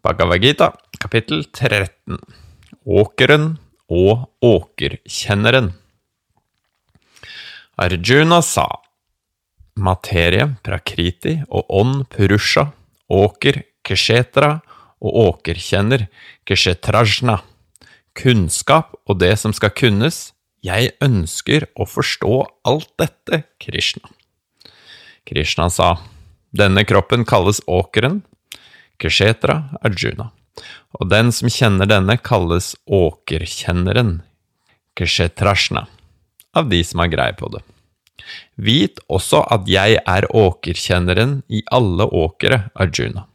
Bhagavad Gita, kapittel 13 Åkeren og åkerkjenneren. Arjuna sa materie, prakriti, og ånd, purusha, åker, kshetra, og åkerkjenner, kshetrajna, kunnskap og det som skal kunnes, jeg ønsker å forstå alt dette, Krishna. Krishna sa, denne kroppen kalles åkeren, kshetra, Arjuna, og den som kjenner denne kalles åkerkjenneren, kshetrashna, av de som har greie på det. Vit også at jeg er åkerkjenneren i alle åkere, Arjuna.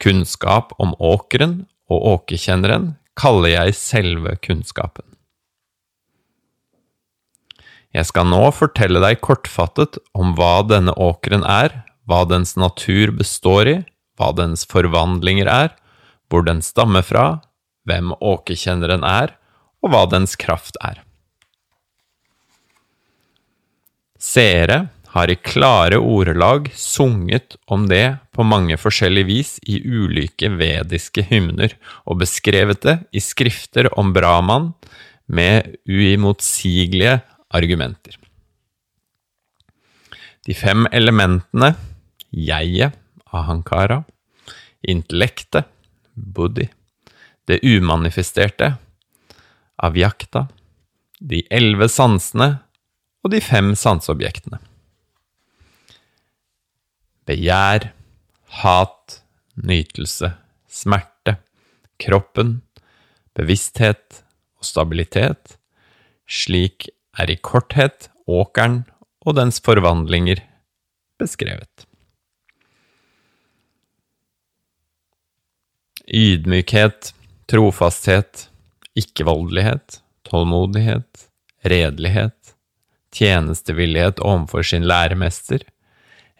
Kunnskap om åkeren og åkerkjenneren kaller jeg selve kunnskapen. Jeg skal nå fortelle deg kortfattet om hva denne åkeren er, hva dens natur består i, hva dens forvandlinger er, hvor den stammer fra, hvem åkerkjenneren er, og hva dens kraft er. Seere har i klare ordelag sunget om det på mange forskjellige vis i ulike vediske hymner, og beskrevet det i skrifter om Brahman med uimotsigelige argumenter. De fem elementene, jeget, ahankara, intellektet, buddhi, det umanifesterte, avjakta, de elleve sansene og de fem sanseobjektene. Begjær, hat, nytelse, smerte, kroppen, bevissthet og stabilitet, slik er i korthet åkeren og dens forvandlinger beskrevet. Ydmykhet, trofasthet, ikke-voldelighet, tålmodighet, redelighet, tjenestevillighet overfor sin læremester,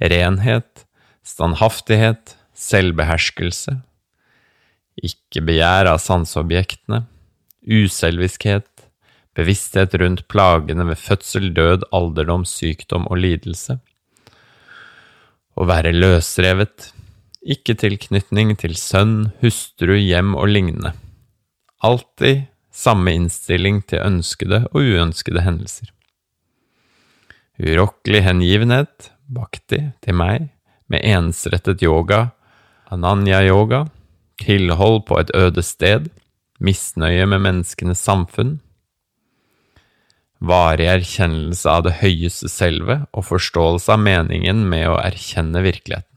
renhet, standhaftighet, selvbeherskelse, ikke begjær av sanseobjektene, uselviskhet, bevissthet rundt plagene ved fødsel, død, alderdom, sykdom og lidelse. Å være løsrevet, ikke tilknytning til sønn, hustru, hjem og lignende. Alltid samme innstilling til ønskede og uønskede hendelser. Urokkelig hengivenhet, bhakti, til meg, med ensrettet yoga, ananya-yoga, tilhold på et øde sted, misnøye med menneskenes samfunn, varig erkjennelse av det høyeste selve og forståelse av meningen med å erkjenne virkeligheten.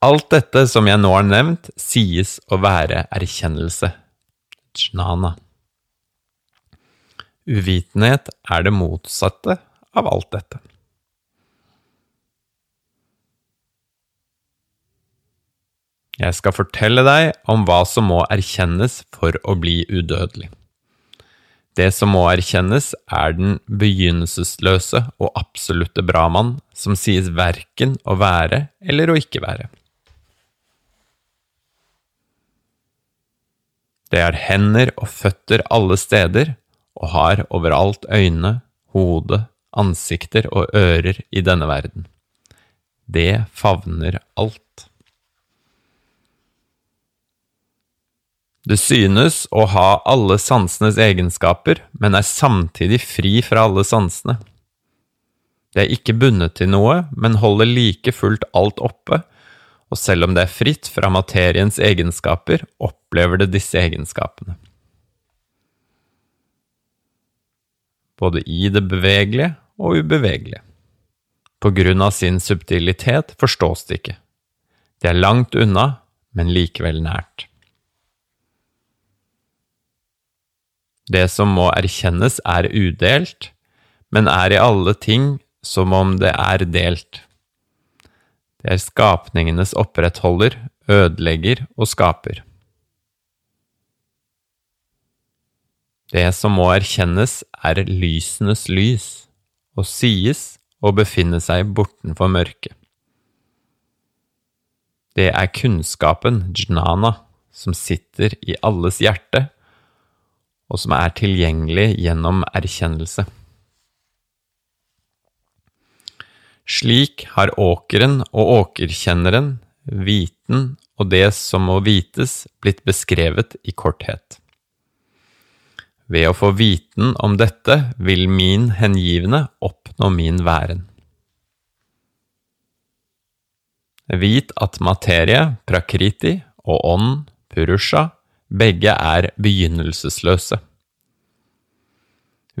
Alt dette som jeg nå har nevnt, sies å være erkjennelse, jnana. Uvitenhet er det motsatte av alt dette. Jeg skal fortelle deg om hva som må erkjennes for å bli udødelig. Det som må erkjennes, er den begynnelsesløse og absolutte Brahman, som sies verken å være eller å ikke være. Det er hender og føtter alle steder, og har overalt øyne, hode, ansikter og ører i denne verden. Det favner alt. Det synes å ha alle sansenes egenskaper, men er samtidig fri fra alle sansene. Det er ikke bundet til noe, men holder like fullt alt oppe, og selv om det er fritt fra materiens egenskaper, opplever det disse egenskapene. Både i det bevegelige og ubevegelige. På grunn av sin subtilitet forstås det ikke. Det er langt unna, men likevel nært. Det som må erkjennes, er udelt, men er i alle ting som om det er delt. Det er skapningenes opprettholder, ødelegger og skaper. Det som må erkjennes, er lysenes lys, og sies å befinne seg bortenfor mørket. Det er kunnskapen, jnana, som sitter i alles hjerte og som er tilgjengelig gjennom erkjennelse. Slik har åkeren og åkerkjenneren viten og det som må vites, blitt beskrevet i korthet. Ved å få viten om dette vil min hengivne oppnå min væren. Vit at materie, prakriti, og ånd, purusha, begge er begynnelsesløse.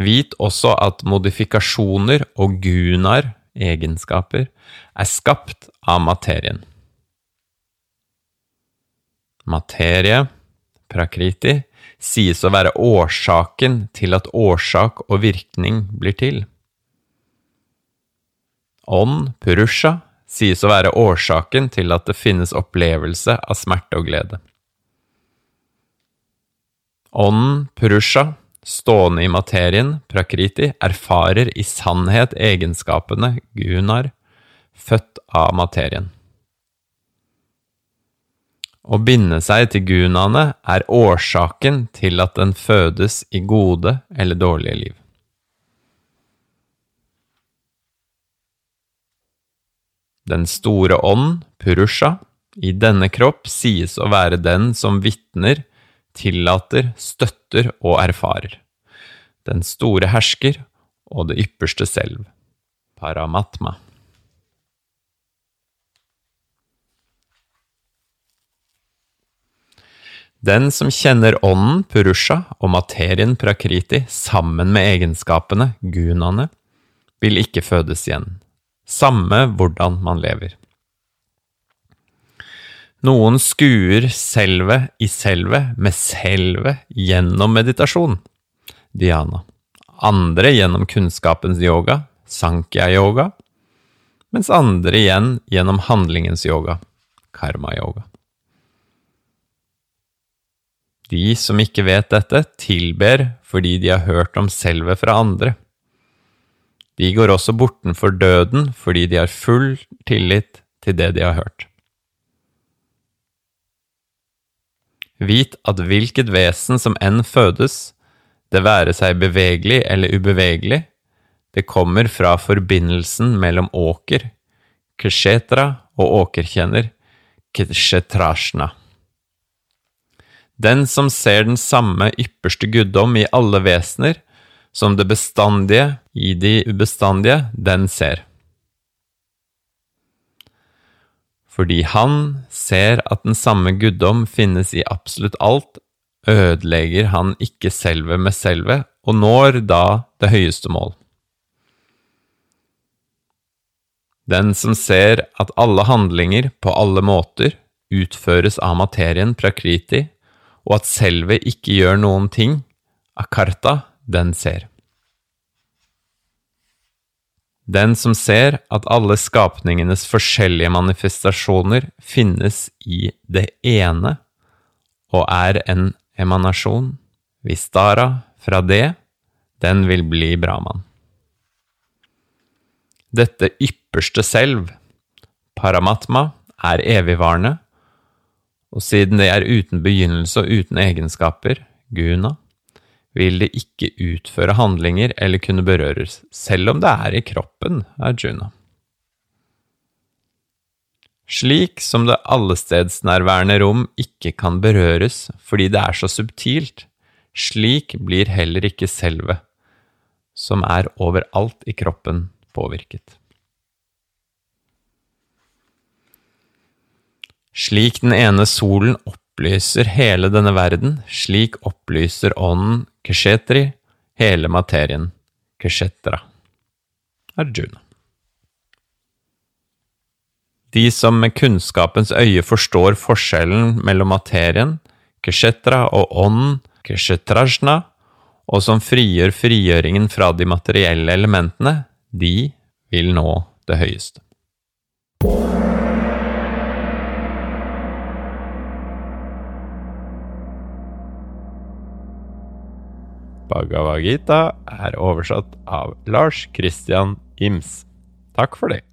Vit også at modifikasjoner og gunar, egenskaper, er skapt av materien. Materie, prakriti, sies å være årsaken til at årsak og virkning blir til. Ånd, purusha, sies å være årsaken til at det finnes opplevelse av smerte og glede. Ånden, purusha, stående i materien, prakriti, erfarer i sannhet egenskapene gunar, født av materien. Å binde seg til gunaene er årsaken til at den fødes i gode eller dårlige liv. Den store ånd, Purusha, i denne kropp sies å være den som vitner, tillater, støtter og erfarer. Den store hersker og det ypperste selv, Paramatma. Den som kjenner ånden, Purusha, og materien, Prakriti, sammen med egenskapene, gunaene, vil ikke fødes igjen samme hvordan man lever. Noen skuer selvet i selvet med selvet gjennom meditasjon, dhyana. Andre gjennom kunnskapens yoga, sankhya-yoga, mens andre igjen gjennom handlingens yoga, karma-yoga. De som ikke vet dette, tilber fordi de har hørt om selvet fra andre. De går også bortenfor døden fordi de har full tillit til det de har hørt. Vit at hvilket vesen som enn fødes, det være seg bevegelig eller ubevegelig, det kommer fra forbindelsen mellom åker, kshetra, og åkerkjenner, kshetrashna. Den som ser den samme ypperste guddom i alle vesener, som det bestandige i de ubestandige, den ser. Fordi han ser at den samme guddom finnes i absolutt alt, ødelegger han ikke selve med selve, og når da det høyeste mål. Den som ser at alle handlinger på alle måter utføres av materien prakriti, og at selve ikke gjør noen ting, akarta, den ser. Den som ser at alle skapningenes forskjellige manifestasjoner finnes i det ene og er en emanasjon, vistara, fra det, den vil bli Brahman. Dette ypperste selv, paramatma, er evigvarende, og siden det er uten begynnelse og uten egenskaper, guna, vil det ikke utføre handlinger eller kunne berøres, selv om det er i kroppen, Arjuna. Slik som det allestedsnærværende rom ikke kan berøres fordi det er så subtilt, slik blir heller ikke selve, som er overalt i kroppen, påvirket. Slik den ene solen opplyser hele denne verden, slik opplyser ånden Kshetri, hele materien, Keshetra, Arjuna. De som med kunnskapens øye forstår forskjellen mellom materien, Kshetra, og ånden, Kshetrajna, og som frigjør frigjøringen fra de materielle elementene, de vil nå det høyeste. Bhagavad Gita er oversatt av Lars Christian Ims. Takk for det.